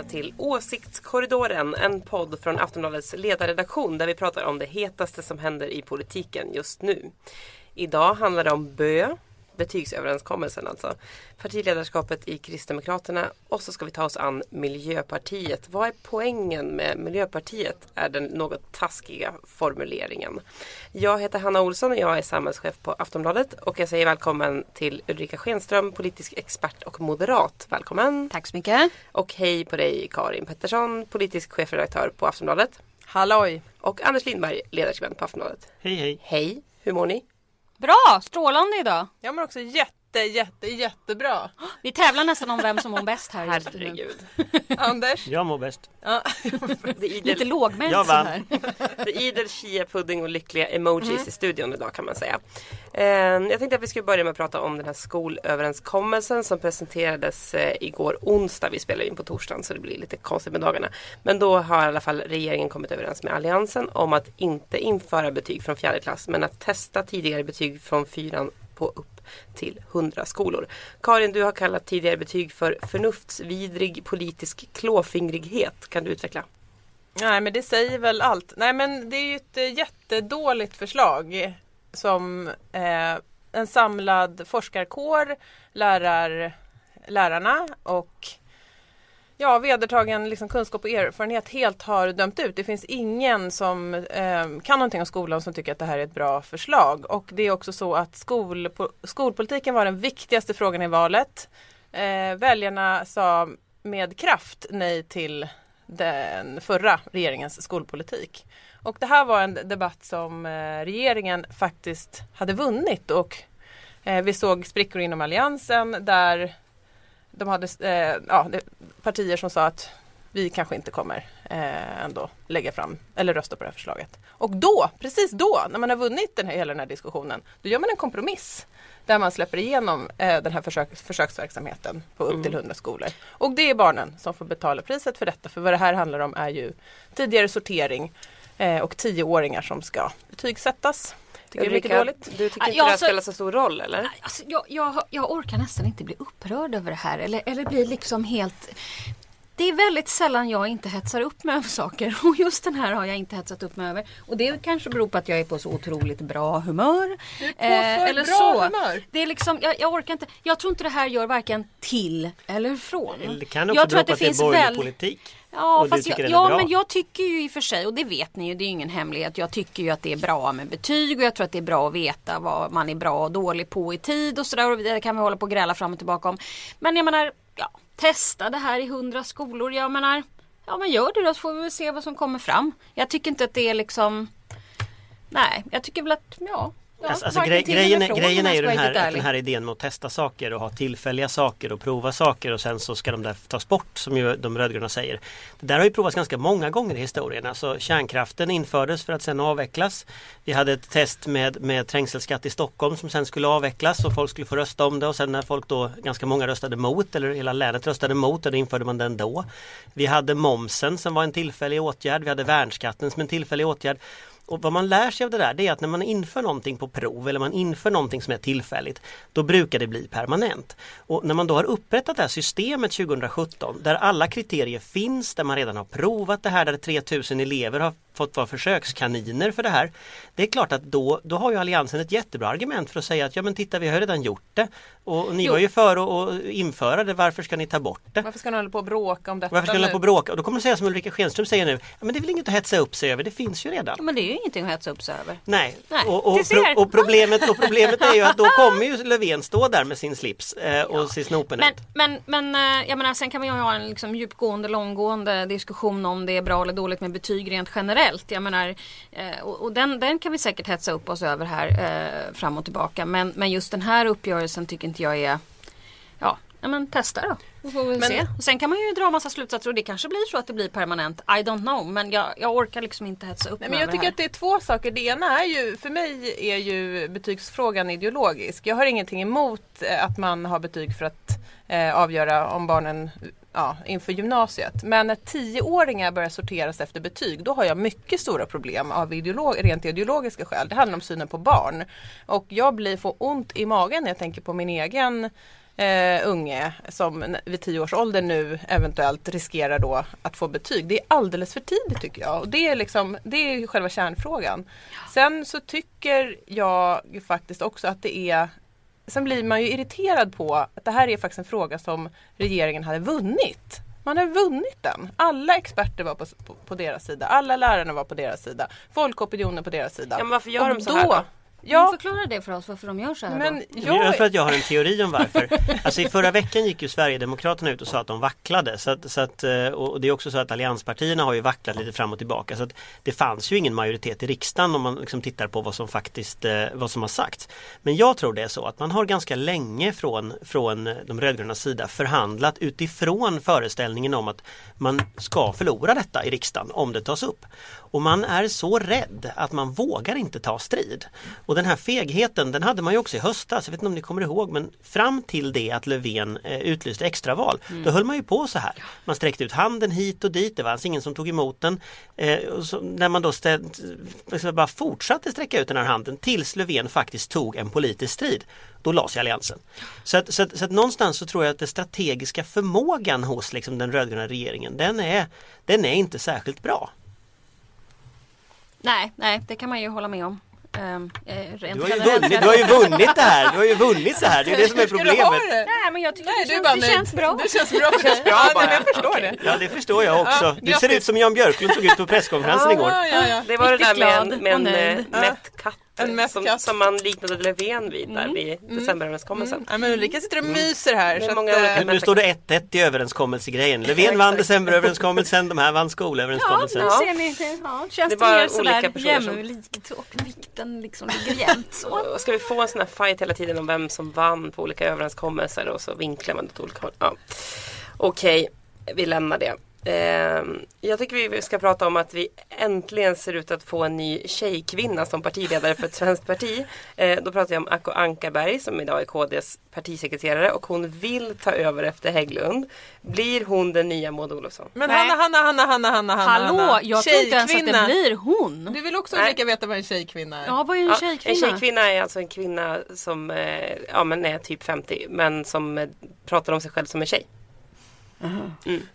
Välkomna till Åsiktskorridoren, en podd från Aftonbladets ledarredaktion där vi pratar om det hetaste som händer i politiken just nu. Idag handlar det om BÖ, betygsöverenskommelsen alltså, partiledarskapet i Kristdemokraterna och så ska vi ta oss an Miljöpartiet. Vad är poängen med Miljöpartiet? Är den något taskiga formuleringen. Jag heter Hanna Olsson och jag är samhällschef på Aftonbladet och jag säger välkommen till Ulrika Schenström, politisk expert och moderat. Välkommen! Tack så mycket. Och hej på dig Karin Pettersson, politisk chefredaktör på Aftonbladet. Halloj! Och Anders Lindberg, ledarskribent på Aftonbladet. Hej hej. Hej, hur mår ni? Bra, strålande idag. Jag mår också jätte, jätte, jättebra. Vi tävlar nästan om vem som mår bäst här just nu. Herregud. Anders? Jag mår bäst. Ja. Det är Lite idel, lågmält Jag så vann. här. det är idel chia-pudding och lyckliga emojis Mm. i studion idag kan man säga. Eh, jag tänkte att vi skulle börja med att prata om den här skolöverenskommelsen som presenterades eh, igår onsdag. Vi spelar in på torsdagen så det blir lite konstigt med dagarna. Men då har i alla fall regeringen kommit överens med Alliansen om att inte införa betyg från fjärde klass men att testa tidigare betyg från fyran på upp till 100 skolor. Karin, du har kallat tidigare betyg för förnuftsvidrig politisk klåfingrighet. Kan du utveckla? Nej men det säger väl allt. Nej men det är ju ett eh, jättedåligt förslag som eh, en samlad forskarkår, lärar, lärarna och ja, vedertagen liksom, kunskap och erfarenhet helt har dömt ut. Det finns ingen som eh, kan någonting om skolan som tycker att det här är ett bra förslag. Och det är också så att skol, skolpolitiken var den viktigaste frågan i valet. Eh, väljarna sa med kraft nej till den förra regeringens skolpolitik. Och det här var en debatt som eh, regeringen faktiskt hade vunnit och eh, vi såg sprickor inom alliansen där de hade eh, ja, partier som sa att vi kanske inte kommer eh, ändå lägga fram eller rösta på det här förslaget. Och då, precis då, när man har vunnit den här, hela den här diskussionen, då gör man en kompromiss där man släpper igenom eh, den här försök, försöksverksamheten på upp till 100 skolor. Och det är barnen som får betala priset för detta, för vad det här handlar om är ju tidigare sortering eh, och tioåringar som ska betygsättas. Tycker det är mycket Ulrika, dåligt. Du tycker Ja, inte det här alltså- spelar så stor roll eller? Alltså, jag, jag, jag orkar nästan inte bli upprörd över det här eller, eller bli liksom helt det är väldigt sällan jag inte hetsar upp mig över saker och just den här har jag inte hetsat upp mig över. Och det kanske beror på att jag är på så otroligt bra humör. Du är på för bra humör. Det är liksom, jag, jag orkar inte, jag tror inte det här gör varken till eller från. Det kan också jag bero på att det är borgerlig väl- politik. Ja, fast jag, ja men jag tycker ju i och för sig, och det vet ni ju, det är ju ingen hemlighet. Jag tycker ju att det är bra med betyg och jag tror att det är bra att veta vad man är bra och dålig på i tid och sådär. Och det kan vi hålla på och gräla fram och tillbaka om. Men jag menar, ja, testa det här i hundra skolor. Jag menar, ja men gör det då så får vi väl se vad som kommer fram. Jag tycker inte att det är liksom, nej, jag tycker väl att, ja. Ja, Alltså, alltså, grej, grejen, är- grejen är ju den här, den här idén med att testa saker och ha tillfälliga saker och prova saker och sen så ska de där tas bort som ju de rödgröna säger. Det där har ju provats ganska många gånger i historien. Alltså kärnkraften infördes för att sen avvecklas. Vi hade ett test med, med trängselskatt i Stockholm som sen skulle avvecklas och folk skulle få rösta om det och sen när folk då, ganska många röstade mot eller hela länet röstade mot och då införde man den då. Vi hade momsen som var en tillfällig åtgärd. Vi hade värnskatten som en tillfällig åtgärd. Och vad man lär sig av det där det är att när man inför någonting på prov eller man inför någonting som är tillfälligt då brukar det bli permanent. Och när man då har upprättat det här systemet 2017 där alla kriterier finns, där man redan har provat det här, där 3000 elever har fått vara försökskaniner för det här. Det är klart att då, då har ju Alliansen ett jättebra argument för att säga att ja men titta vi har redan gjort det och ni Jo. var ju för att att införa det, varför ska ni ta bort det? Varför ska ni hålla på och bråka om detta Varför ska ni hålla på och bråka? Och då kommer de säga som Ulrika Schenström säger nu, ja, men det är väl inget att hetsa upp sig över, det finns ju redan. Ja, men det är ju ingenting att hetsa upp sig över. Nej, Nej, och, och, du pro, och, problemet, och problemet är ju att då kommer ju Löfven stå där med sin slips eh, och sin Men, snopenät. men, men eh, jag menar, sen kan man ju ha en liksom djupgående, långgående diskussion om det är bra eller dåligt med betyg rent generellt. Jag menar, eh, och, och den, den kan vi säkert hetsa upp oss över här eh, fram och tillbaka. Men, men just den här uppgörelsen tycker inte jag är, ja, ja men testa då. Vi får väl Men- se. Och sen kan man ju dra massa slutsatser och det kanske blir så att det blir permanent. I don't know. Men jag, jag orkar liksom inte hetsa upp Nej, men jag tycker att det är två saker. Det ena är ju, för mig är ju betygsfrågan ideologisk. Jag har ingenting emot eh, att man har betyg för att eh, avgöra om barnen ja, inför gymnasiet. Men när tioåringar börjar sorteras efter betyg, då har jag mycket stora problem av ideolog, rent ideologiska skäl. Det handlar om synen på barn. Och jag blir får ont i magen när jag tänker på min egen eh, unge som vid tio års ålder nu eventuellt riskerar då att få betyg. Det är alldeles för tidigt tycker jag. Och det är, liksom, det är själva kärnfrågan. Sen så tycker jag faktiskt också att det är Sen blir man ju irriterad på att det här är faktiskt en fråga som regeringen hade vunnit. Man har vunnit den. Alla experter var på, på, på deras sida. Alla lärarna var på deras sida. Folkopinionen på deras sida. Ja, men varför gör Och de så här då? Ja. Förklara det för oss varför de gör så här men då. Jag jag... tror att jag har en teori om varför. Alltså i förra veckan gick ju Sverigedemokraterna ut och sa att de vacklade. Så att, så att, eh, och det är också så att allianspartierna har ju vacklat lite fram och tillbaka. Så att det fanns ju ingen majoritet i riksdagen om man liksom tittar på vad som faktiskt eh, vad som har sagts. Men jag tror det är så att man har ganska länge från, från de rödgröna sida förhandlat utifrån föreställningen om att man ska förlora detta i riksdagen om det tas upp. Och man är så rädd att man vågar inte ta strid. Och den här fegheten den hade man ju också i höstas, jag vet inte om ni kommer ihåg men fram till det att Löfven eh, utlyste extraval då höll man ju på så här. Man sträckte ut handen hit och dit, det var alltså ingen som tog emot den. Eh, så, när man då ställt, liksom bara fortsatte sträcka ut den här handen tills Löfven faktiskt tog en politisk strid. Då lades alliansen. Så att, så, att, så att någonstans så tror jag att den strategiska förmågan hos liksom den rödgröna regeringen den är, den är inte särskilt bra. Nej, nej, det kan man ju hålla med om. Um, rent Du har, ju vunnit, du har ju vunnit det här, du har ju vunnit så här, det är det som är problemet. det? Nej, men jag tycker Nej, det, du känns, bara, det känns bra. Det känns bra. Det känns bra ja, bara. nej, jag förstår det. Ja det förstår jag också. Ja, Du ser ut som Jan Björklund såg ut på presskonferensen igår. Ja, ja, ja. Det var det Riktigt där med en, med en nöjd. eh, mätt katt, En som, som man liknade Löfven vid där vid decemberöverenskommelsen. Ja, men Ulrika sitter och myser här. Är Så många att, olika eh, Nu står det 1-1 i överenskommelsegrejen. Löfven vann decemberöverenskommelsen, de här vann Ja, skolöverenskommelsen. nu Ja. ser ni. Det, ja, känns Det det, är bara mer sådär olika personer som- jämlikt och vikten liksom ligger jämnt så. Och Ska vi få en sån här fight hela tiden om vem som vann på olika överenskommelser och så vinklar man åt olika håll. Ja. Okej, vi lämnar det. Ehm, jag tycker vi ska prata om att vi äntligen ser ut att få en ny tjejkvinna som partiledare för ett svenskt parti. Eh, då pratar jag om Acko Ankarberg som idag är KDs partisekreterare och hon vill ta över efter Hägglund. Blir hon den nya Maud Olofsson? Men Nej. Hanna, Hanna, Hanna, Hanna, Hanna, Hanna. Hallå, jag tror inte ens att det blir hon. Du vill också Nej. Ulrika veta vad en tjejkvinna är? Ja, vad är en Ja, tjejkvinna? En tjejkvinna är alltså en kvinna som eh, ja, men är typ 50 men som eh, pratar om sig själv som en tjej.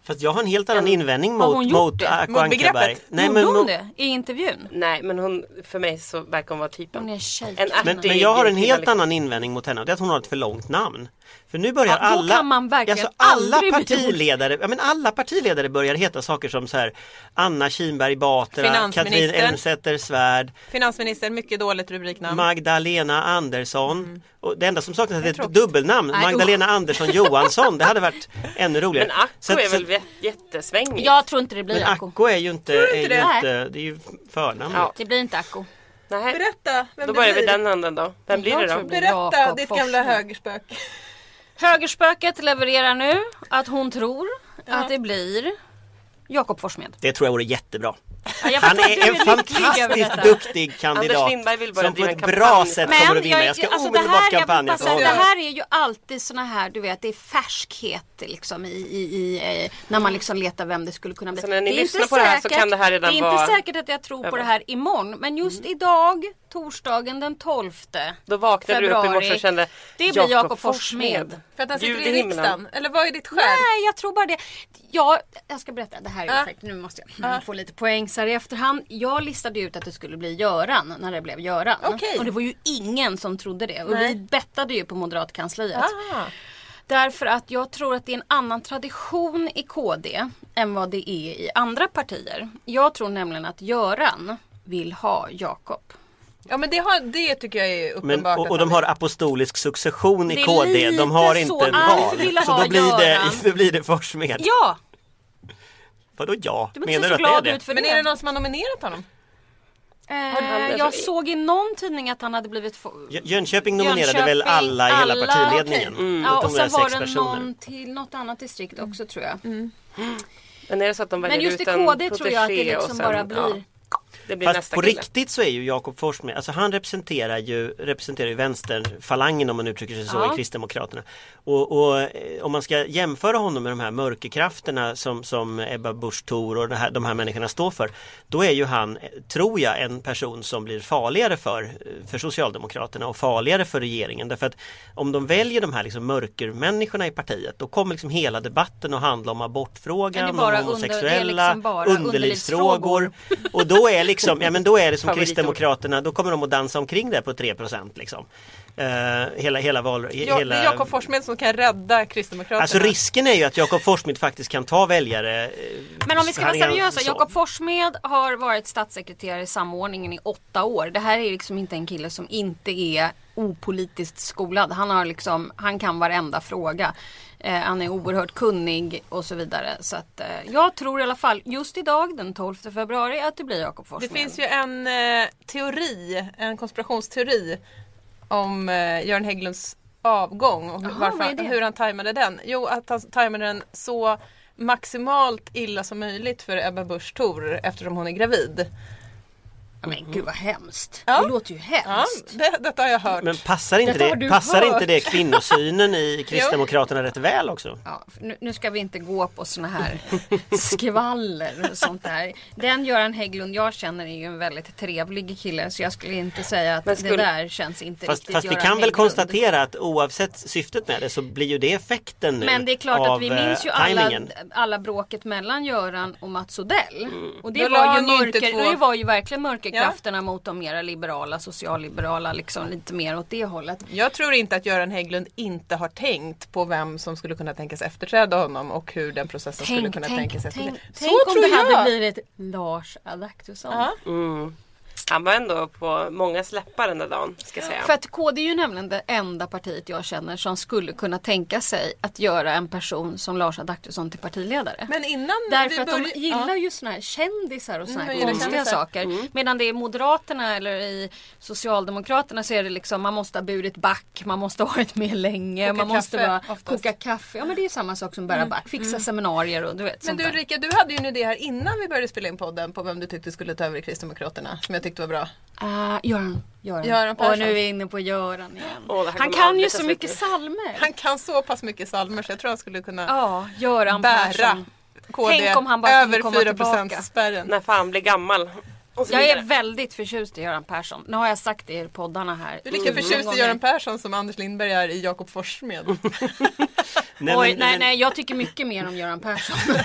Fast jag har en helt annan En- invändning hon mot, mot det? Acko Mot Ankarberg. begreppet? Nej, men, hon mot- det i intervjun? Nej men hon, för mig så verkar hon vara typen. Hon är En tjejkvinna. men, men jag har en helt liksom. annan invändning mot henne och det är att hon har ett för långt namn. För nu börjar Ja, då alla, kan man verkligen alltså alla partiledare, ja, men alla partiledare börjar heta saker som så här Anna Kinberg Batra, Katrin Finansministern. Elmsäter Svärd, Finansminister, mycket dåligt rubriknamn. Magdalena Andersson. Och det enda som saknas är ett tråkigt. dubbelnamn, Nej, Magdalena Andersson Johansson. Det hade varit ännu roligare. Men Acko Så att- är väl så- jät- jättesvängig? Jag tror inte det blir Men Acko. Acko är ju inte, är ju det? inte det är ju förnamn. Ja. Det blir inte Acko. Nej. Berätta vem Då det börjar vi den änden då. Vem blir Jag det då? det blir Berätta ditt gamla Forssmed. Högerspök. Högerspöket levererar nu att hon tror att det blir Jakob Forssmed. Det tror jag vore jättebra. Ja, Han är en fantastiskt duktig kandidat. Som på ett en bra kampanj. sätt Men kommer att vinna. Jag, jag, ska alltså det omedelbart kampanja för säga, det honom. här är ju alltid såna här, du vet, det är färskhet liksom i, i, i eh, när man liksom letar vem det skulle kunna bli. Så när ni det är lyssnar inte på det här så kan det här redan Det är vara inte säkert att jag tror på det här imorgon, men just idag, torsdagen den 12 Då vaknade du upp i morse februari, och kände det blir Jakob Forssmed. För att han sitter i riksdagen? Eller vad är ditt skäl? Nej, jag tror bara det. Jag, jag ska berätta, det här är Ja. perfekt. Nu måste jag mm, få lite poäng så här i efterhand. Jag listade ut att det skulle bli Göran när det blev Göran. Okej. Och det var ju ingen som trodde det. Och Nej. vi bettade ju på Moderatkansliet. Ah. Därför att jag tror att det är en annan tradition i KD än vad det är i andra partier. Jag tror nämligen att Göran vill ha Jakob. Ja men det, har, det tycker jag är Men, uppenbart. och, och att de har apostolisk succession i KD. De har inte ett Allt val. Så då blir, det, då blir det Forssmed. Ja! Vadå ja? Du Menar du att det är det? Men är det någon som har nominerat honom? Eh, jag såg i någon tidning att han hade blivit... få- Jö- Jönköping nominerade väl Jönköping, alla i hela alla, partiledningen. okej. Mm. Ja, och sen var det personer. någon till något annat distrikt också tror jag. Men är det så att de väljer Men just i ut en KD tror jag att det protégé och liksom sen- bara blir... ja, Fast på kille. riktigt så är ju Jakob Forssmed, alltså han representerar ju, representerar ju vänsterfalangen om man uttrycker sig så Ja. i Kristdemokraterna. Och, och eh, om man ska jämföra honom med de här mörkerkrafterna som, som Ebba Busch Thor och här, de här människorna står för. Då är ju han, tror jag, en person som blir farligare för, eh, för Socialdemokraterna och farligare för regeringen. Därför att om de väljer de här liksom mörkermänniskorna i partiet då kommer liksom hela debatten att handla om abortfrågan, om under- homosexuella, är liksom underlivsfrågor. Och då är liksom, ja men då är det som. Kristdemokraterna, då kommer de att dansa omkring där på 3 liksom. Eh, hela, hela val... Ja, hela... Det är Jakob Forssmed som kan rädda Kristdemokraterna. Alltså risken är ju att Jakob Forssmed faktiskt kan ta väljare. eh, Men om vi ska vara seriösa. Jakob Forssmed har varit statssekreterare i samordningen i åtta år. Det här är liksom inte en kille som inte är opolitiskt skolad. Han, har liksom, han kan varenda fråga. Eh, han är oerhört kunnig och så vidare. Så att, eh, jag tror i alla fall just idag den 12 februari att det blir Jakob Det Forssmed. finns ju en eh, teori, en konspirationsteori om eh, Göran Hägglunds avgång och Jaha, varför, det? hur han tajmade den. Jo, att han tajmade den så maximalt illa som möjligt för Ebba Busch Thor eftersom hon är gravid. Men gud vad hemskt. Ja. Det låter ju Ja, hemskt. det, detta har jag hört. Men passar inte, Detta det, passar hört. inte det kvinnosynen i Kristdemokraterna rätt väl också? Ja, nu, nu ska vi inte gå på såna här skvaller och sånt där. Den Göran Hägglund jag känner är ju en väldigt trevlig kille så jag skulle inte säga att Men det skulle- där känns inte Fast, riktigt fast vi kan väl Hägglund. konstatera att oavsett syftet med det så blir ju det effekten nu Men det är klart att vi minns ju eh, alla, alla bråket mellan Göran och Mats Odell. Och det Då var, ju mörker, två- det var ju verkligen mörkerkrafterna mot de mera liberala, socialliberala, liksom lite mer åt det hållet. Jag tror inte att Göran Hägglund inte har tänkt på vem som skulle kunna tänkas efterträda honom och hur den processen skulle Tänk, kunna tänk, tänkas tänk, efterträda. tänk Så om tror det jag! hade blivit Lars Adaktusson. Mm. Han var ändå på många släppar den där dagen. Ska jag säga. För att KD är ju nämligen det enda partiet jag känner som skulle kunna tänka sig att göra en person som Lars Adaktusson till partiledare. Men innan Därför vi att de gillar ja. ju såna här kändisar och såna Mm, här gillar konstiga saker. Medan det är Moderaterna eller i Socialdemokraterna så är det liksom man måste ha burit back, man måste ha varit med länge, Koka man måste kaffe, oftast. koka kaffe. Ja men det är samma sak som bära back, fixa seminarier och du vet Men sånt du där. Rika, du hade ju en idé här innan vi började spela in podden på vem du tyckte skulle ta över i Kristdemokraterna som jag tyckte var bra. Uh, Göran. Göran. Göran och Persson. nu är vi inne på Göran igen. Här han kan ju så mycket nu. psalmer. Han kan så pass mycket psalmer så jag tror han skulle kunna Ja, Göran bära Persson. KD Tänk om han bara över komma 4 tillbaka. spärren. När fan blir gammal. Jag är väldigt förtjust i Göran Persson. Nu har jag sagt det i poddarna här. Du är lika Mm, förtjust i Göran. Persson som Anders Lindberg är i Jakob Forssmed. Nej, Oj, men- nej, men- nej, jag tycker mycket mer om Göran Persson.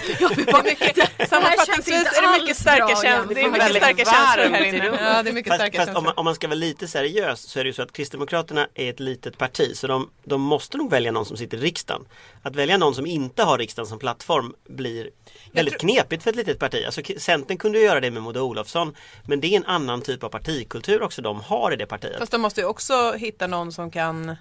Sammanfattningsvis är det mycket starka känslor. Det är jämfört. mycket Väldigt starka känslor här inne. rummet. Ja, det är mycket Fast, starka fast om, man, känslor. om man ska vara lite seriös så är det ju så att Kristdemokraterna är ett litet parti så de, de måste nog välja någon som sitter i riksdagen. Att välja någon som inte har riksdagen som plattform blir väldigt knepigt för ett litet parti. Alltså, Centern kunde ju göra det med Maud Olofsson men det är en annan typ av partikultur också de har i det partiet. Fast de måste ju också hitta någon som kan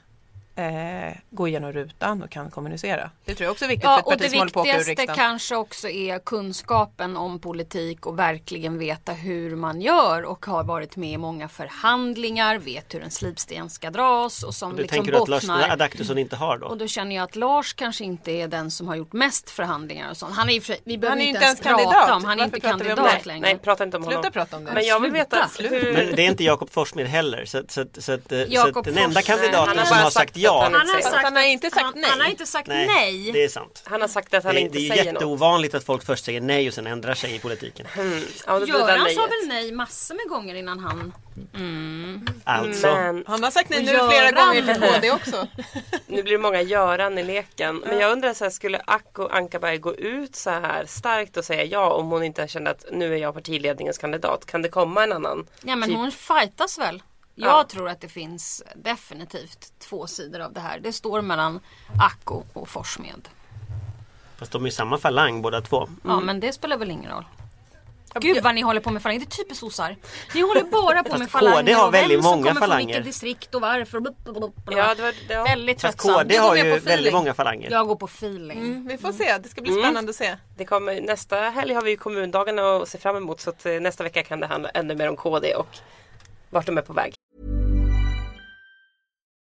eh, gå igenom rutan och kan kommunicera. Det tror jag också är viktigt Ja, för ett och parti det som håller på att åka ur viktigaste riksdagen. kanske också är kunskapen om politik och verkligen veta hur man gör och har varit med i många förhandlingar, vet hur en slipsten ska dras och som det liksom tänker du att Lars bottnar Adaktusson inte har då? Och då känner jag att Lars kanske inte är den som har gjort mest förhandlingar och sånt. Han är och vi behöver är inte inte ens ens prata kandidat. om, han är inte kandidat det? längre. Nej, prata inte om honom. Sluta prata om det. Men jag vill veta Sluta. hur... Men det är inte Jakob Forssmed heller så, så, så, så Jakob att den enda kandidaten han har som har sagt ja han, har sagt, Han har inte sagt han, nej. Han har inte sagt nej. Nej, det är sant. Han har sagt att han Det, inte det är säger något. jätteovanligt att folk först säger nej och sen ändrar sig i politiken. Mm. Ja, det det Göran sa väl nej massor med gånger innan han... Alltså, Men Han har sagt nej nu flera gånger till KD också. nu blir det många Göran i leken. Men jag undrar så här, skulle Acko Ankarberg gå ut så här starkt och säga ja om hon inte kände att nu är jag partiledningens kandidat? Kan det komma en annan? Ja men typ? hon fightas väl. Jag Ja. tror att det finns definitivt två sidor av det här. Det står mellan Acko och Forssmed. fast de är i samma falang båda två. Ja men det spelar väl ingen roll. Gud vad ni håller på med falanger. Det är typiskt sossar. Ni håller bara på Fast med falanger KD har och vem väldigt som många kommer från falanger. vilket distrikt och varför. Ja, det var, ja. Väldigt Fast tröttsamt. KD Du går har ju väldigt många falanger. Jag går på feeling. Mm, vi får se, det ska bli spännande att se. Det kommer, nästa helg har vi ju kommundagarna att se fram emot så att eh, nästa vecka kan det handla ännu mer om KD och vart de är på väg.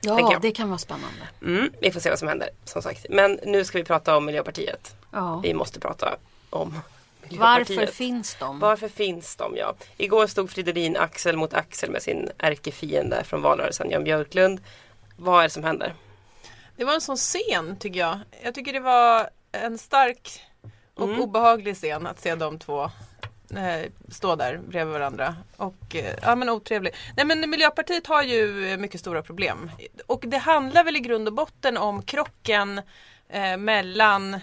Ja, jag. det kan vara spännande. Mm, vi får se vad som händer som sagt. Men nu ska vi prata om Miljöpartiet. Ja. Vi måste prata om Miljöpartiet. Varför finns de? Varför finns de? Ja. Igår stod Fridolin axel mot axel med sin ärkefiende från valrörelsen, Jan Björklund. Vad är det som händer? Det var en sån scen tycker jag. Jag tycker det var en stark och obehaglig scen att se de två Eh, stå där bredvid varandra. Och eh, ja men otrevlig. Nej men Miljöpartiet har ju mycket stora problem. Och det handlar väl i grund och botten om krocken eh, mellan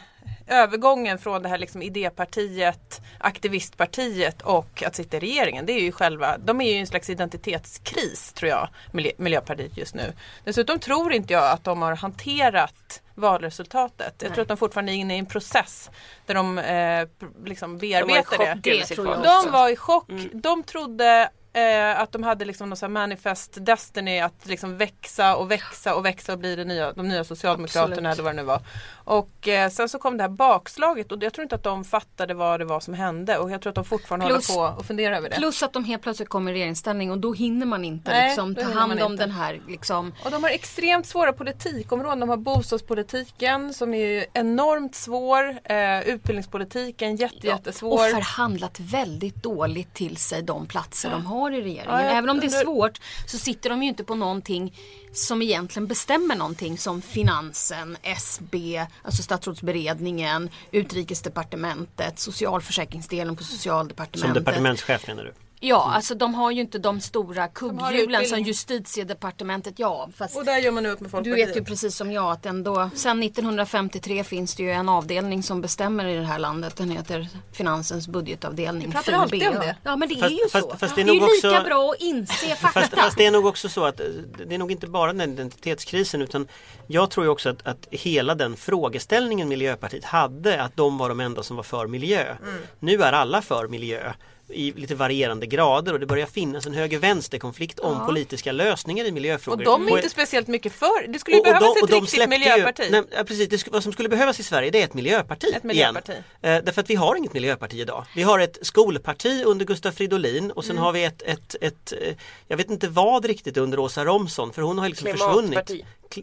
övergången från det här liksom idépartiet, aktivistpartiet och att sitta i regeringen. Det är ju själva, de är ju en slags identitetskris tror jag, Miljö- Miljöpartiet just nu. Dessutom tror inte jag att de har hanterat valresultatet. Jag tror att de fortfarande är inne i en process där de eh, liksom De var i bearbetar det. chock Det. De var i chock. De trodde eh, att de hade liksom någon manifest destiny att liksom växa och växa och växa och bli det nya, de nya socialdemokraterna Absolut. eller vad det nu var. Och eh, sen så kom det här bakslaget och jag tror inte att de fattade vad det var som hände och jag tror att de fortfarande Plus- håller på och funderar över det. Plus att de helt plötsligt kommer i regeringsställning och då hinner man inte Nej, liksom, ta hand om inte. den här liksom, Och de har extremt svåra politikområden. De har bostadspolitiken som är enormt svår. Eh, utbildningspolitiken jätte, jättesvår. Och förhandlat väldigt dåligt till sig de platser de har i regeringen. Ja, jag Även om det är svårt så sitter de ju inte på någonting som egentligen bestämmer någonting som finansen, SB, alltså statsrådsberedningen, utrikesdepartementet, socialförsäkringsdelen på socialdepartementet. Som departementschef menar du? Ja, alltså de har ju inte de stora kugghjulen som justitiedepartementet. Ja, fast Och där gör man nu upp med du Folkpartiet. vet ju precis som jag att ändå sen 1953 finns det ju en avdelning som bestämmer i det här landet. Den heter Finansens budgetavdelning. Vi pratar alltid om det. Ja men det Fast- är ju fast- så. fast det är det är nog ju lika också- bra att inse fakta. Fast, fast det är nog också så att eh, det är nog inte bara den identitetskrisen utan jag tror ju också att, att hela den frågeställningen Miljöpartiet hade att de var de enda som var för miljö. Mm. Nu är alla för miljö i lite varierande grader och det börjar finnas en höger-vänster-konflikt om politiska lösningar i Och miljöfrågor. de är Och- inte speciellt mycket för. Det skulle ju behövas ett riktigt miljöparti. Ju, nej, ja, precis, det, vad som skulle behövas i Sverige det är ett miljöparti. Ett miljöparti. Igen. Eh, därför att vi har inget miljöparti idag. Vi har ett skolparti under Gustaf Fridolin och sen Mm. har vi ett, ett, ett eh, jag vet inte vad riktigt under Åsa Romson för hon har liksom försvunnit.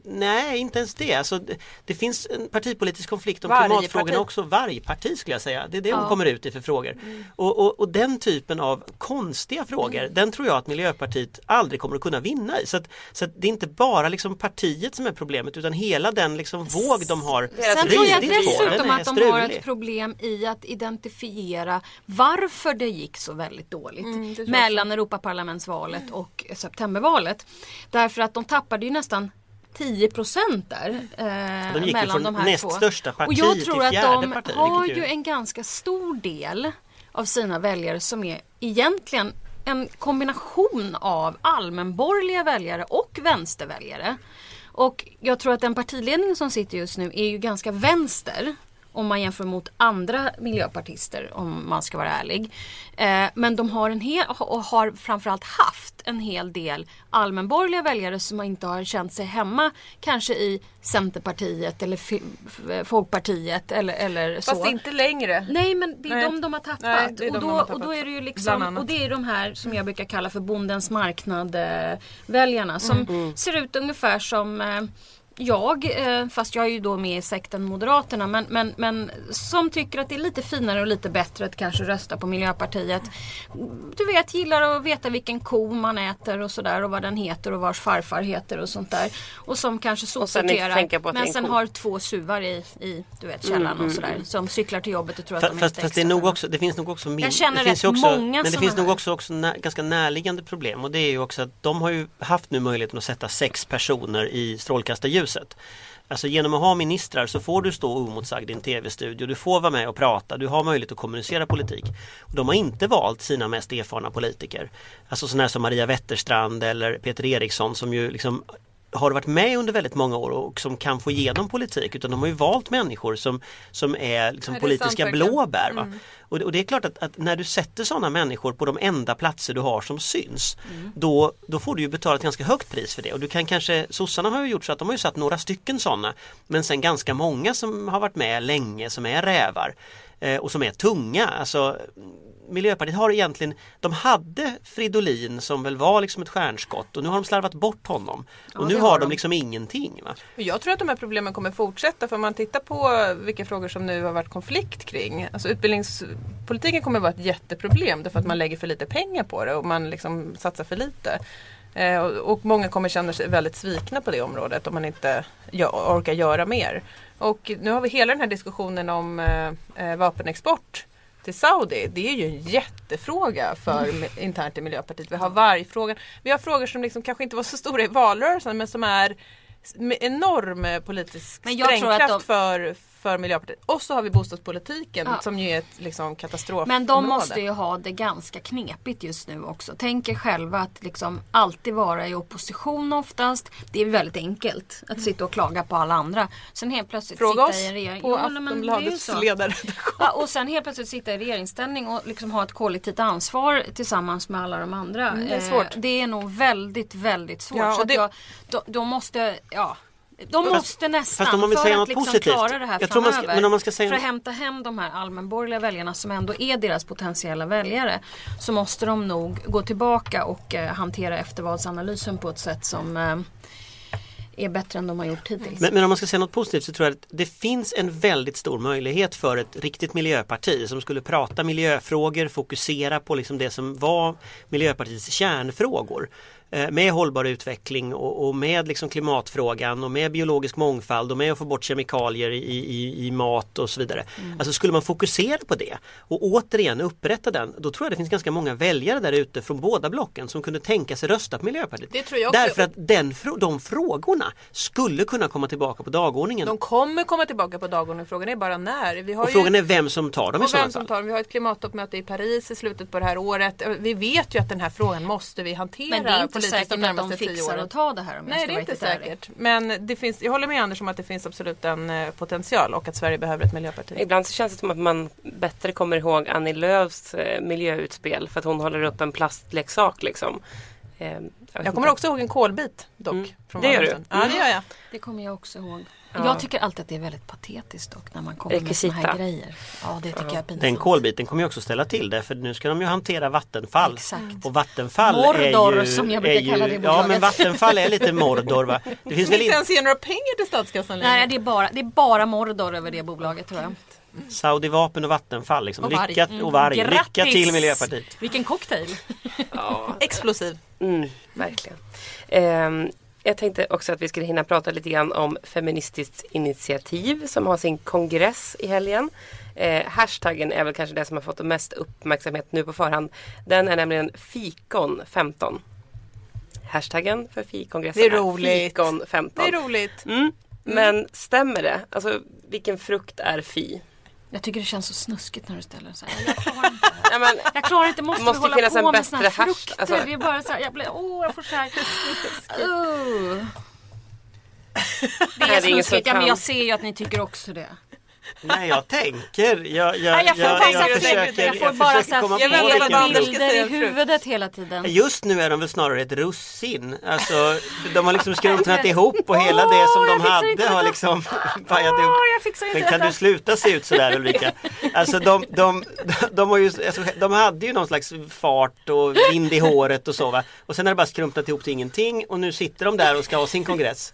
Nej, inte ens det. Alltså, det. Det finns en partipolitisk konflikt om Vargparti. klimatfrågorna också. Vargparti skulle jag säga. Det är det hon Ja. kommer ut i för frågor. Mm. Och, och, och den typen av konstiga frågor, den tror jag att Miljöpartiet aldrig kommer att kunna vinna i. Så, att, så att det är inte bara liksom partiet som är problemet utan hela den liksom våg de har Sen tror jag dessutom att de har strulig. ett problem i att identifiera varför det gick så väldigt dåligt Mm, mellan Europaparlamentsvalet och septembervalet. Därför att de tappade ju nästan 10 procent där. Eh, De gick mellan från de här näst två. största parti Och jag till tror att fjärde de parti, har ju en ganska stor del av sina väljare som är egentligen en kombination av allmänborgerliga väljare och vänsterväljare. Och jag tror att den partiledningen som sitter just nu är ju ganska vänster. Om man jämför mot andra miljöpartister om man ska vara ärlig. Eh, men de har en hel, och har framförallt haft en hel del allmänborgerliga väljare som inte har känt sig hemma kanske i Centerpartiet eller F- Folkpartiet eller, eller så. Fast inte längre. Nej men det är Nej. de de har tappat. Nej, är och, de då, de har tappat. och då är det ju liksom, och det är de här som jag brukar kalla för bondens marknad eh, väljarna som Mm. ser ut ungefär som eh, jag, eh, fast jag är ju då med i sekten Moderaterna, men, men, men som tycker att det är lite finare och lite bättre att kanske rösta på Miljöpartiet. Du vet, gillar att veta vilken ko man äter och sådär och vad den heter och vars farfar heter och sånt där. Och som kanske så att är men en sen ko. har två suvar i, i du vet, källaren och sådär. Som cyklar till jobbet och tror att Fast, de är fast, fast det, är nog också, det finns nog också min, Jag känner det finns rätt också, många Men det finns nog också, också nä, ganska närliggande problem och det är ju också att de har ju haft nu möjligheten att sätta sex personer i huset. Alltså genom att ha ministrar så får du stå oemotsagd i en tv-studio, du får vara med och prata, du har möjlighet att kommunicera politik. Och de har inte valt sina mest erfarna politiker. Alltså sådana som Maria Wetterstrand eller Peter Eriksson som ju liksom har varit med under väldigt många år och som kan få igenom politik utan de har ju valt människor som, som är liksom är politiska sant, blåbär. Va? Och, det, och det är klart att, att när du sätter sådana människor på de enda platser du har som syns då, då får du ju betala ett ganska högt pris för det och du kan kanske, sossarna har ju gjort så att de har ju satt några stycken sådana men sen ganska många som har varit med länge som är rävar och som är tunga. Alltså, Miljöpartiet har egentligen, de hade Fridolin som väl var liksom ett stjärnskott och nu har de slarvat bort honom. Och nu har de liksom ingenting. Va? Jag tror att de här problemen kommer fortsätta för om man tittar på vilka frågor som nu har varit konflikt kring. Alltså utbildningspolitiken kommer vara ett jätteproblem därför att man lägger för lite pengar på det och man liksom satsar för lite. Eh, och, och många kommer känna sig väldigt svikna på det området om man inte orkar göra mer. Och nu har vi hela den här diskussionen om eh, eh, vapenexport till Saudi. Det är ju en jättefråga för mi- internt i Miljöpartiet. Vi har vargfrågan. Vi har frågor som liksom kanske inte var så stora i valrörelsen men som är enorm eh, politisk Men sprängkraft de- för, för Miljöpartiet. Och så har vi bostadspolitiken Ja. som ju är ett liksom, katastrofområde. Men de måste ju ha det ganska knepigt just nu också. Tänk er själva att liksom alltid vara i opposition oftast. Det är väldigt enkelt att sitta och klaga på alla andra. Sen helt plötsligt Fråga sitta oss i en regering. på Jo, är ju Aftonbladets så. ledarredaktion. Ja, och sen helt plötsligt sitta i regeringsställning och liksom ha ett kollektivt ansvar tillsammans med alla de andra. Mm, det är Eh, svårt. det är nog väldigt, väldigt svårt. Ja, så det- jag, de, de måste, ja. De Fast- måste nästan fast om man vill säga att något liksom positivt. klara det här Jag man ska- framöver. men om man ska säga för att hämta hem de här allmänborgerliga väljarna som ändå är deras potentiella väljare. Så måste de nog gå tillbaka och eh, hantera eftervalsanalysen på ett sätt som eh, är bättre än de har gjort hittills. Men, men om man ska säga något positivt så tror jag att det finns en väldigt stor möjlighet för ett riktigt miljöparti som skulle prata miljöfrågor, fokusera på liksom det som var Miljöpartiets kärnfrågor. Eh, Med hållbar utveckling och, och med liksom klimatfrågan och med biologisk mångfald och med att få bort kemikalier i, i, i mat och så vidare. Alltså skulle man fokusera på det och återigen upprätta den, då tror jag det finns ganska många väljare där ute från båda blocken som kunde tänka sig rösta på Miljöpartiet. Det tror jag också. Därför att den, de frågorna skulle kunna komma tillbaka på dagordningen. De kommer komma tillbaka på dagordningen. Frågan är bara när. Vi har och ju... frågan är vem som tar dem i Och sådana vem som fall. tar dem. Vi har ett klimattoppmöte i Paris i slutet på det här året. Vi vet ju att den här frågan måste vi hantera Men det är inte politiskt säkert de att de fixar åren. att ta det här om jag Nej ska det är inte riktigt ärlig. säkert. Men det finns, jag håller med Anders om att det finns absolut en eh, potential och att Sverige behöver ett miljöparti. Ibland så känns det som att man bättre kommer ihåg Annie Lööfs eh, miljöutspel för att hon håller upp en plastleksak liksom. Eh, jag Jag inte. kommer också ihåg en kolbit dock. Mm. Från Det gör du? Ja det gör jag. Det kommer jag också ihåg. Ja. Jag tycker alltid att det är väldigt patetiskt dock när man kommer med såna här Rekvisita. grejer. Ja det tycker jag är pinsamt. Den kolbiten kommer ju också ställa till det för nu ska de ju hantera Vattenfall. Exakt. Och Vattenfall Mordor, är ju, som jag brukar ju, kalla det Ja bolaget. men Vattenfall är lite Mordor va. Det finns väl inte ens ger några pengar till statskassan längre. Nej det är, bara, det är bara Mordor över det bolaget tror jag. Saudi Vapen och Vattenfall liksom. Och varg. Lycka, och varg. Lycka Grattis! till Miljöpartiet. Vilken cocktail! Ja, Explosiv. mm, verkligen. Ehm, jag tänkte också att vi skulle hinna prata lite grann om Feministiskt initiativ som har sin kongress i helgen. Eh, hashtaggen är väl kanske det som har fått mest uppmärksamhet nu på förhand. Den är nämligen fikon15. Hashtaggen för fikongressen Det är roligt. fikon15. Det är roligt. Mm. Men stämmer det? Alltså vilken frukt är fi? Jag tycker det känns så snuskigt när du ställer så här. Jag klarar inte. Ja, men, Jag klarar inte, måste, Det måste vi hålla finnas på en med såna här frukter? alltså- Det är bara så här, jag blir, åh jag får så här. Det Nej, är det är snuskigt, ja, men jag ser ju att ni tycker också det. Nej jag tänker. Jag, jag, jag får, jag, jag, försöker, jag får bara så komma Jag på vilken säga bilder i huvudet hela tiden. Just nu är de väl snarare ett russin. Alltså, de har liksom skrumpnat ihop och hela det som de hade har liksom pajat ihop. Men kan du sluta se ut sådär Ulrika? Alltså de, de, de, har ju, alltså, de hade ju någon slags fart och vind i håret och så va. Och sen har det bara skrumpnat ihop till ingenting och nu sitter de där och ska ha sin kongress.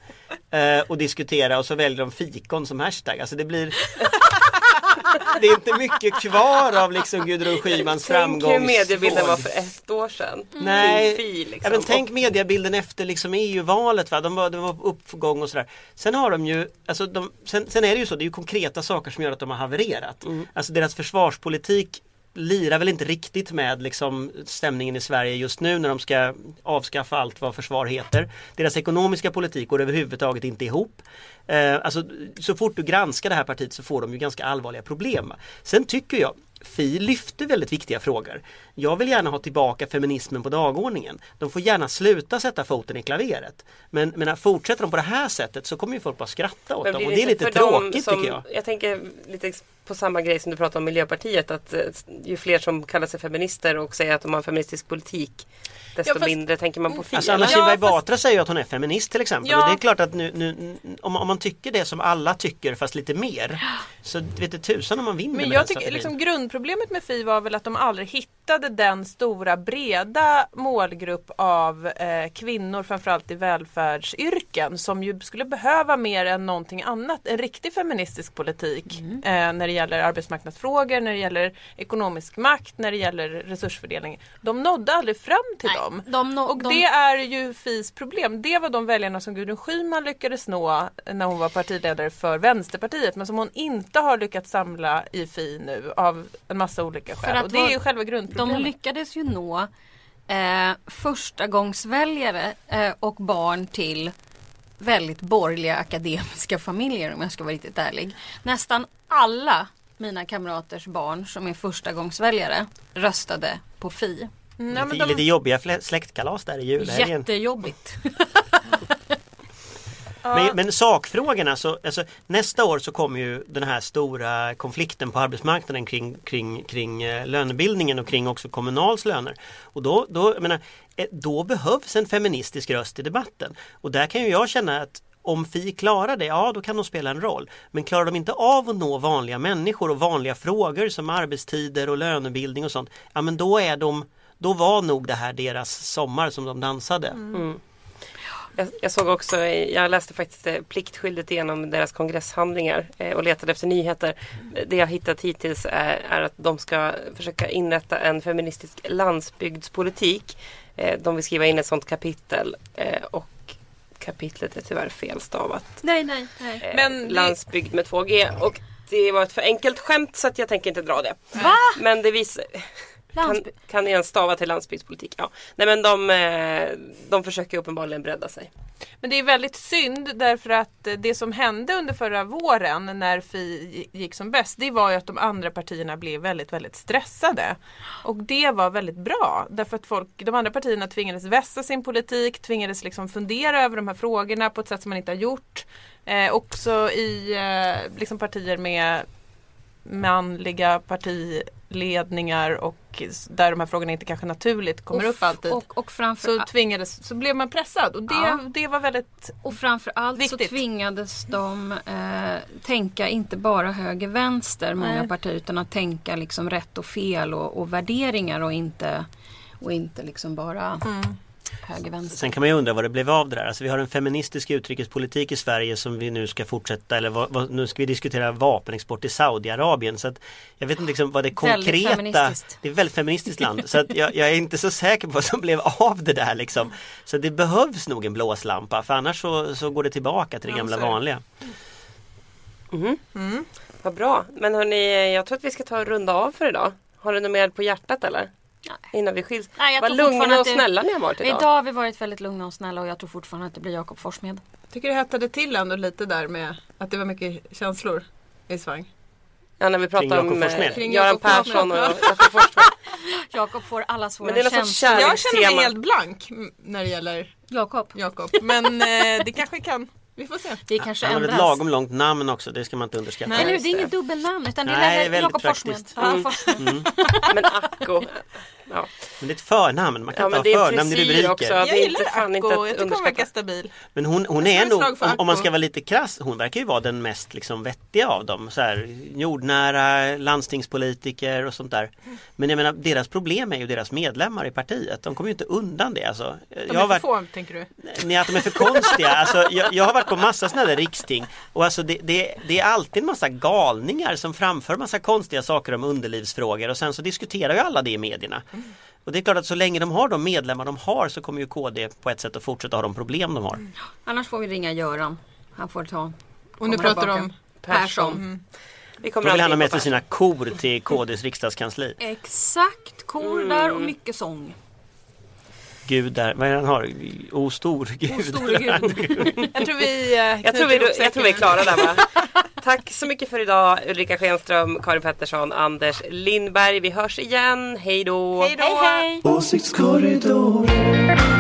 Eh, och diskutera och så väljer de fikon som hashtag. Alltså det blir Det är inte mycket kvar av liksom Gudrun Scymans Tänk hur mediebilden var för ett år sedan. Nej, Fi, liksom. ja, men tänk mediebilden efter liksom EU-valet. Va? De var, de var på uppgång och sådär. Sen har de ju, alltså de, sen, sen är det ju så, det är ju konkreta saker som gör att de har havererat. Alltså deras försvarspolitik lirar väl inte riktigt med liksom, stämningen i Sverige just nu när de ska avskaffa allt vad försvar heter. Deras ekonomiska politik går överhuvudtaget inte ihop. Eh, alltså, så fort du granskar det här partiet så får de ju ganska allvarliga problem. Sen tycker jag Fi lyfter väldigt viktiga frågor. Jag vill gärna ha tillbaka feminismen på dagordningen. De får gärna sluta sätta foten i klaveret. Men, men fortsätter de på det här sättet så kommer ju folk bara skratta åt dem och det är lite tråkigt som, tycker jag. Jag tänker lite på samma grej som du pratade om Miljöpartiet. Att eh, ju fler som kallar sig feminister och säger att de har en feministisk politik desto Ja, fast- mindre tänker man på Fi. Alltså Anna? Ja, Kinberg fast- Batra säger ju att hon är feminist till exempel. Ja. Och det är klart att nu, nu, om, om man tycker det som alla tycker fast lite mer. Så vet du tusan om man vinner Men jag tycker liksom grundproblemet med Fi var väl att de aldrig hittade den stora breda målgrupp av eh, kvinnor framförallt i välfärdsyrken som ju skulle behöva mer än någonting annat. En riktig feministisk politik Mm. eh, när det gäller arbetsmarknadsfrågor, när det gäller ekonomisk makt, när det gäller resursfördelning. De nådde aldrig fram till Nej, dem. de nå- Och de- det är ju Fis problem. Det var de väljarna som Gudrun Schyman lyckades nå när hon var partiledare för Vänsterpartiet men som hon inte har lyckats samla i Fi nu av en massa olika skäl. Och det är ju själva De lyckades ju nå eh, förstagångsväljare eh, och barn till väldigt borgerliga akademiska familjer om jag ska vara riktigt ärlig. Nästan alla mina kamraters barn som är förstagångsväljare röstade på Fi. Nej, men lite, de, lite jobbiga släktkalas där i julhelgen. Jättejobbigt. Men, men sakfrågorna, så, alltså, nästa år så kommer ju den här stora konflikten på arbetsmarknaden kring, kring, kring eh, lönebildningen och kring också Kommunals löner. Och då, då, jag menar, eh, då behövs en feministisk röst i debatten. Och där kan ju jag känna att om Fi klarar det, ja då kan de spela en roll. Men klarar de inte av att nå vanliga människor och vanliga frågor som arbetstider och lönebildning och sånt, ja men då är de då var nog det här deras sommar som de dansade. Jag, jag såg också, jag läste faktiskt eh, pliktskyldigt igenom deras kongresshandlingar eh, och letade efter nyheter. Det jag hittat hittills är, är att de ska försöka inrätta en feministisk landsbygdspolitik. Eh, de vill skriva in ett sådant kapitel och kapitlet är tyvärr felstavat. nej, nej, nej. Men Landsbygd med 2G och det var ett för enkelt skämt så att jag tänker inte dra det. Va? Men det visar Landsby- kan ni ens stava till landsbygdspolitik? Ja. Nej men de, eh, de försöker uppenbarligen bredda sig. men det är väldigt synd därför att det som hände under förra våren när Fi gick som bäst det var ju att de andra partierna blev väldigt, väldigt stressade. Och det var väldigt bra därför att folk, de andra partierna tvingades vässa sin politik, tvingades liksom fundera över de här frågorna på ett sätt som man inte har gjort. Eh, också i eh, liksom partier med manliga partiledningar och där de här frågorna inte kanske naturligt kommer Och upp alltid. Och, och, framför, så tvingades, så blev man pressad och det, Ja. det var väldigt och framför allt så Viktigt. tvingades de eh, tänka inte bara höger-vänster, många partier, utan att tänka liksom rätt och fel och, och värderingar och inte, och inte liksom bara höger-vänster. Sen kan man ju undra vad det blev av det där. Alltså vi har en feministisk utrikespolitik i Sverige som vi nu ska fortsätta eller vad, vad, nu ska vi diskutera vapenexport till Saudiarabien. Så att jag vet inte liksom vad det konkreta. Det är ett väldigt feministiskt land. Så att jag, jag är inte så säker på vad som blev av det där liksom. Så det behövs nog en blåslampa för annars så, så går det tillbaka till det gamla så är det. vanliga. Vad bra. Men hörni, jag tror att vi ska ta och runda av för idag. Har du något mer på hjärtat eller? Nej. Innan vi skiljs. Nej, Vad lugna och det- snälla ni har varit idag. Idag har vi varit väldigt lugna och snälla och jag tror fortfarande att det blir Jakob Forssmed. tycker det hettade till ändå lite där med att det var mycket känslor i svang. Ja, när vi pratar om Jakob eh, Göran. Persson och Jakob Forssmed. Jakob får alla svåra Men det är känslor. kärlek. Jag känner mig helt blank när det gäller Jakob, Jakob. Men eh, det kanske kan, vi får se. vi kanske Han har ett lagom långt namn också, det ska man inte underskatta. Nej. Eller hur, det är inget dubbelnamn utan det Nej, är Jakob Forssmed. Ja, Mm. Forssmed. Men Acko. Ja. Men det är ett förnamn, man kan Ja, inte ha förnamn i rubriker. också. Jag gillar inte fan Acko, att jag tycker hon verkar stabil. Men hon, hon är nog, om, om man ska vara lite krass, hon verkar ju vara den mest liksom vettiga av dem. Så här, jordnära, landstingspolitiker och sånt där. Men jag menar, deras problem är ju deras medlemmar i partiet. De kommer ju inte undan det. Alltså. De Jag har är varit, för få, tänker du? Nej, att de är för konstiga. Alltså, jag, jag har varit på massa sådana där riksting och alltså det, det, det är alltid en massa galningar som framför massa konstiga saker om underlivsfrågor och sen så diskuterar ju alla det i medierna. Och det är klart att så länge de har de medlemmar de har så kommer ju KD på ett sätt att fortsätta ha de problem de har. Annars får vi ringa Göran. Han får ta Och nu pratar du om Persson. Vi Då kommer vill han ha med sig sina kor till KDs riksdagskansli. Exakt, kor där och mycket sång. Gud där, vad är det han har? O stor Gud. O store Gud. Jag tror vi eh, Jag tror vi, knyter ihop jag tror vi är klara där va? Tack så mycket för idag Ulrika Schenström, Karin Pettersson, Anders Lindberg. Vi hörs igen. Hej då! Hej då! Hej hej! Åsiktskorridoren